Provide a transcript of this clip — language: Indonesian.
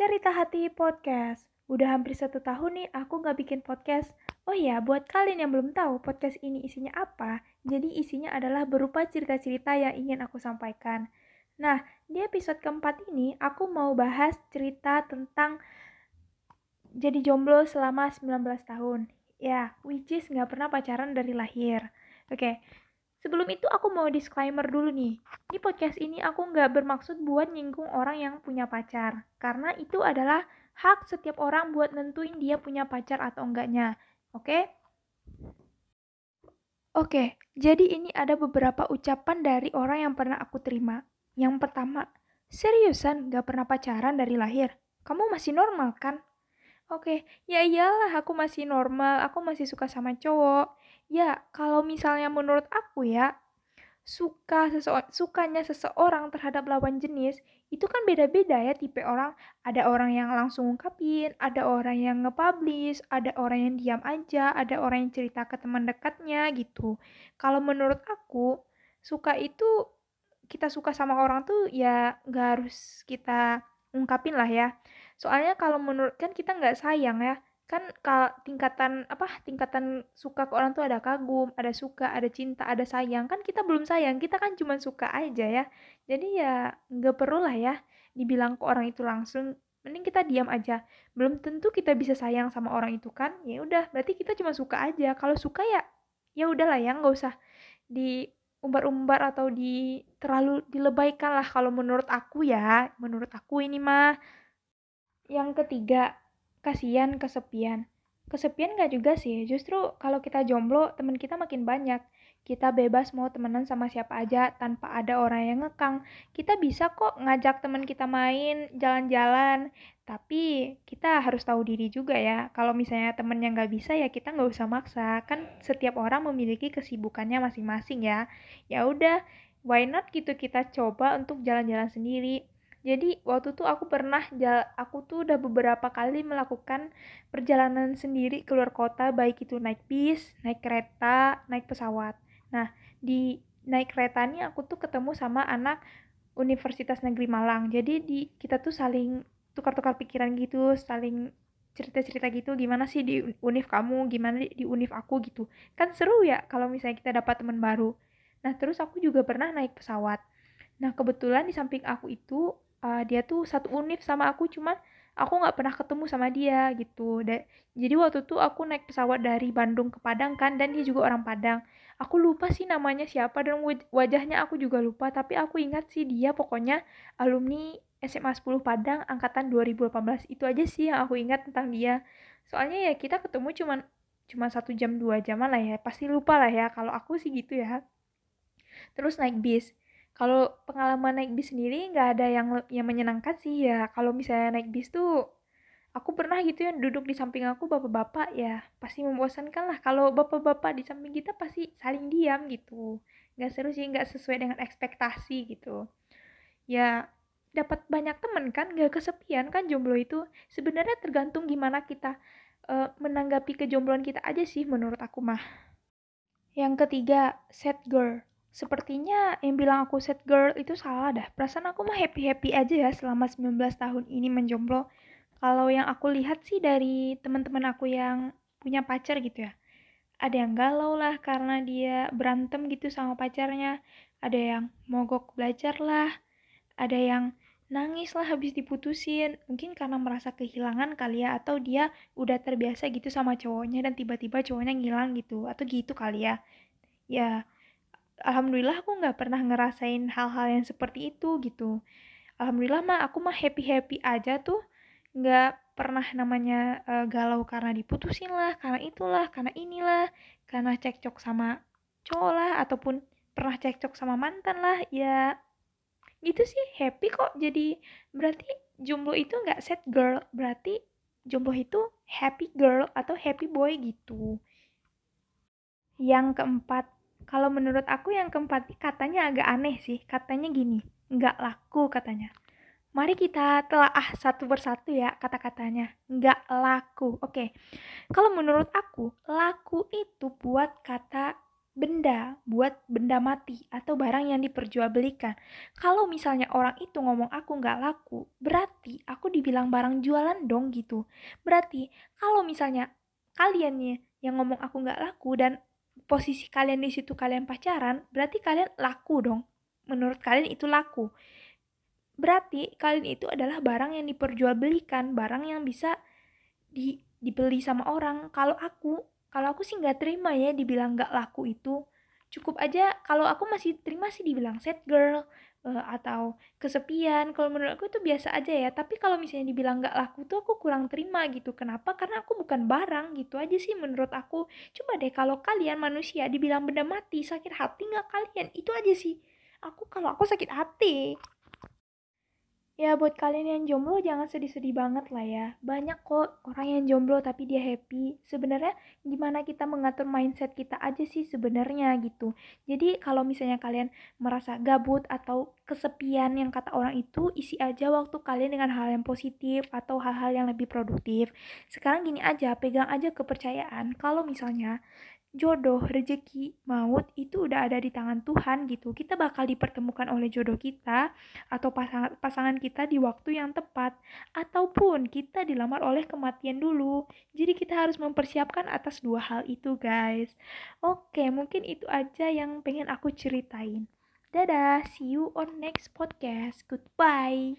Cerita Hati Podcast. Udah hampir satu tahun nih aku nggak bikin podcast. Oh iya, buat kalian yang belum tahu podcast ini isinya apa, jadi isinya adalah berupa cerita-cerita yang ingin aku sampaikan. Nah, di episode keempat ini aku mau bahas cerita tentang jadi jomblo selama 19 tahun. Ya, which is nggak pernah pacaran dari lahir. Oke, Sebelum itu aku mau disclaimer dulu nih. Di podcast ini aku nggak bermaksud buat nyinggung orang yang punya pacar. Karena itu adalah hak setiap orang buat nentuin dia punya pacar atau enggaknya. Oke? Oke, jadi ini ada beberapa ucapan dari orang yang pernah aku terima. Yang pertama, seriusan nggak pernah pacaran dari lahir? Kamu masih normal kan? Oke, ya iyalah aku masih normal, aku masih suka sama cowok. Ya, kalau misalnya menurut aku ya, suka sese- sukanya seseorang terhadap lawan jenis itu kan beda-beda ya tipe orang. Ada orang yang langsung ngungkapin, ada orang yang nge-publish, ada orang yang diam aja, ada orang yang cerita ke teman dekatnya gitu. Kalau menurut aku, suka itu kita suka sama orang tuh ya nggak harus kita ungkapin lah ya. Soalnya kalau menurut kan kita nggak sayang ya. Kan tingkatan apa tingkatan suka ke orang tuh ada kagum, ada suka, ada cinta, ada sayang. Kan kita belum sayang, kita kan cuma suka aja ya. Jadi ya nggak perlu lah ya dibilang ke orang itu langsung. Mending kita diam aja. Belum tentu kita bisa sayang sama orang itu kan. Ya udah, berarti kita cuma suka aja. Kalau suka ya ya udahlah ya nggak usah diumbar-umbar atau di terlalu dilebaikan lah kalau menurut aku ya menurut aku ini mah yang ketiga, kasihan kesepian. Kesepian gak juga sih, justru kalau kita jomblo, teman kita makin banyak. Kita bebas mau temenan sama siapa aja tanpa ada orang yang ngekang. Kita bisa kok ngajak teman kita main, jalan-jalan. Tapi kita harus tahu diri juga ya. Kalau misalnya temen yang gak bisa ya kita nggak usah maksa. Kan setiap orang memiliki kesibukannya masing-masing ya. Ya udah, why not gitu kita coba untuk jalan-jalan sendiri jadi waktu tuh aku pernah aku tuh udah beberapa kali melakukan perjalanan sendiri keluar kota baik itu naik bis, naik kereta, naik pesawat. Nah, di naik kereta ini aku tuh ketemu sama anak Universitas Negeri Malang. Jadi di kita tuh saling tukar-tukar pikiran gitu, saling cerita-cerita gitu gimana sih di univ kamu, gimana di, di univ aku gitu. Kan seru ya kalau misalnya kita dapat teman baru. Nah, terus aku juga pernah naik pesawat. Nah, kebetulan di samping aku itu uh, dia tuh satu univ sama aku cuman aku nggak pernah ketemu sama dia gitu. Da jadi waktu tuh aku naik pesawat dari Bandung ke Padang kan dan dia juga orang Padang. Aku lupa sih namanya siapa dan wajahnya aku juga lupa tapi aku ingat sih dia pokoknya alumni SMA 10 Padang angkatan 2018 itu aja sih yang aku ingat tentang dia. Soalnya ya kita ketemu cuman cuma satu jam dua jam lah ya. Pasti lupa lah ya kalau aku sih gitu ya. Terus naik bis kalau pengalaman naik bis sendiri nggak ada yang yang menyenangkan sih ya. Kalau misalnya naik bis tuh aku pernah gitu yang duduk di samping aku bapak-bapak ya pasti membosankan lah kalau bapak-bapak di samping kita pasti saling diam gitu. Nggak seru sih nggak sesuai dengan ekspektasi gitu. Ya dapat banyak temen kan nggak kesepian kan jomblo itu. Sebenarnya tergantung gimana kita uh, menanggapi kejombloan kita aja sih menurut aku mah. Yang ketiga set girl Sepertinya yang bilang aku set girl itu salah dah. Perasaan aku mah happy-happy aja ya selama 19 tahun ini menjomblo. Kalau yang aku lihat sih dari teman-teman aku yang punya pacar gitu ya. Ada yang galau lah karena dia berantem gitu sama pacarnya. Ada yang mogok belajar lah. Ada yang nangis lah habis diputusin. Mungkin karena merasa kehilangan kali ya. Atau dia udah terbiasa gitu sama cowoknya dan tiba-tiba cowoknya ngilang gitu. Atau gitu kali ya. Ya, alhamdulillah aku nggak pernah ngerasain hal-hal yang seperti itu gitu. Alhamdulillah mah aku mah happy happy aja tuh. Nggak pernah namanya uh, galau karena diputusin lah karena itulah karena inilah karena cekcok sama cowok lah ataupun pernah cekcok sama mantan lah. Ya gitu sih happy kok. Jadi berarti jomblo itu nggak set girl berarti jomblo itu happy girl atau happy boy gitu. Yang keempat kalau menurut aku yang keempat katanya agak aneh sih. Katanya gini, nggak laku katanya. Mari kita telah ah satu persatu ya kata-katanya. Nggak laku. Oke. Kalau menurut aku, laku itu buat kata benda buat benda mati atau barang yang diperjualbelikan. Kalau misalnya orang itu ngomong aku nggak laku, berarti aku dibilang barang jualan dong gitu. Berarti kalau misalnya kalian nih yang ngomong aku nggak laku dan posisi kalian di situ kalian pacaran, berarti kalian laku dong. Menurut kalian itu laku. Berarti kalian itu adalah barang yang diperjualbelikan, barang yang bisa di, dibeli sama orang. Kalau aku kalau aku sih nggak terima ya dibilang nggak laku itu cukup aja kalau aku masih terima sih dibilang sad girl uh, atau kesepian. Kalau menurut aku itu biasa aja ya. Tapi kalau misalnya dibilang nggak laku tuh aku kurang terima gitu. Kenapa? Karena aku bukan barang gitu aja sih menurut aku. Coba deh kalau kalian manusia dibilang benda mati sakit hati nggak kalian? Itu aja sih. Aku kalau aku sakit hati Ya buat kalian yang jomblo jangan sedih-sedih banget lah ya. Banyak kok orang yang jomblo tapi dia happy. Sebenarnya gimana kita mengatur mindset kita aja sih sebenarnya gitu. Jadi kalau misalnya kalian merasa gabut atau kesepian yang kata orang itu, isi aja waktu kalian dengan hal yang positif atau hal-hal yang lebih produktif. Sekarang gini aja, pegang aja kepercayaan. Kalau misalnya jodoh, rezeki, maut itu udah ada di tangan Tuhan gitu. Kita bakal dipertemukan oleh jodoh kita atau pasangan pasangan kita di waktu yang tepat ataupun kita dilamar oleh kematian dulu. Jadi kita harus mempersiapkan atas dua hal itu, guys. Oke, mungkin itu aja yang pengen aku ceritain. Dadah, see you on next podcast. Goodbye.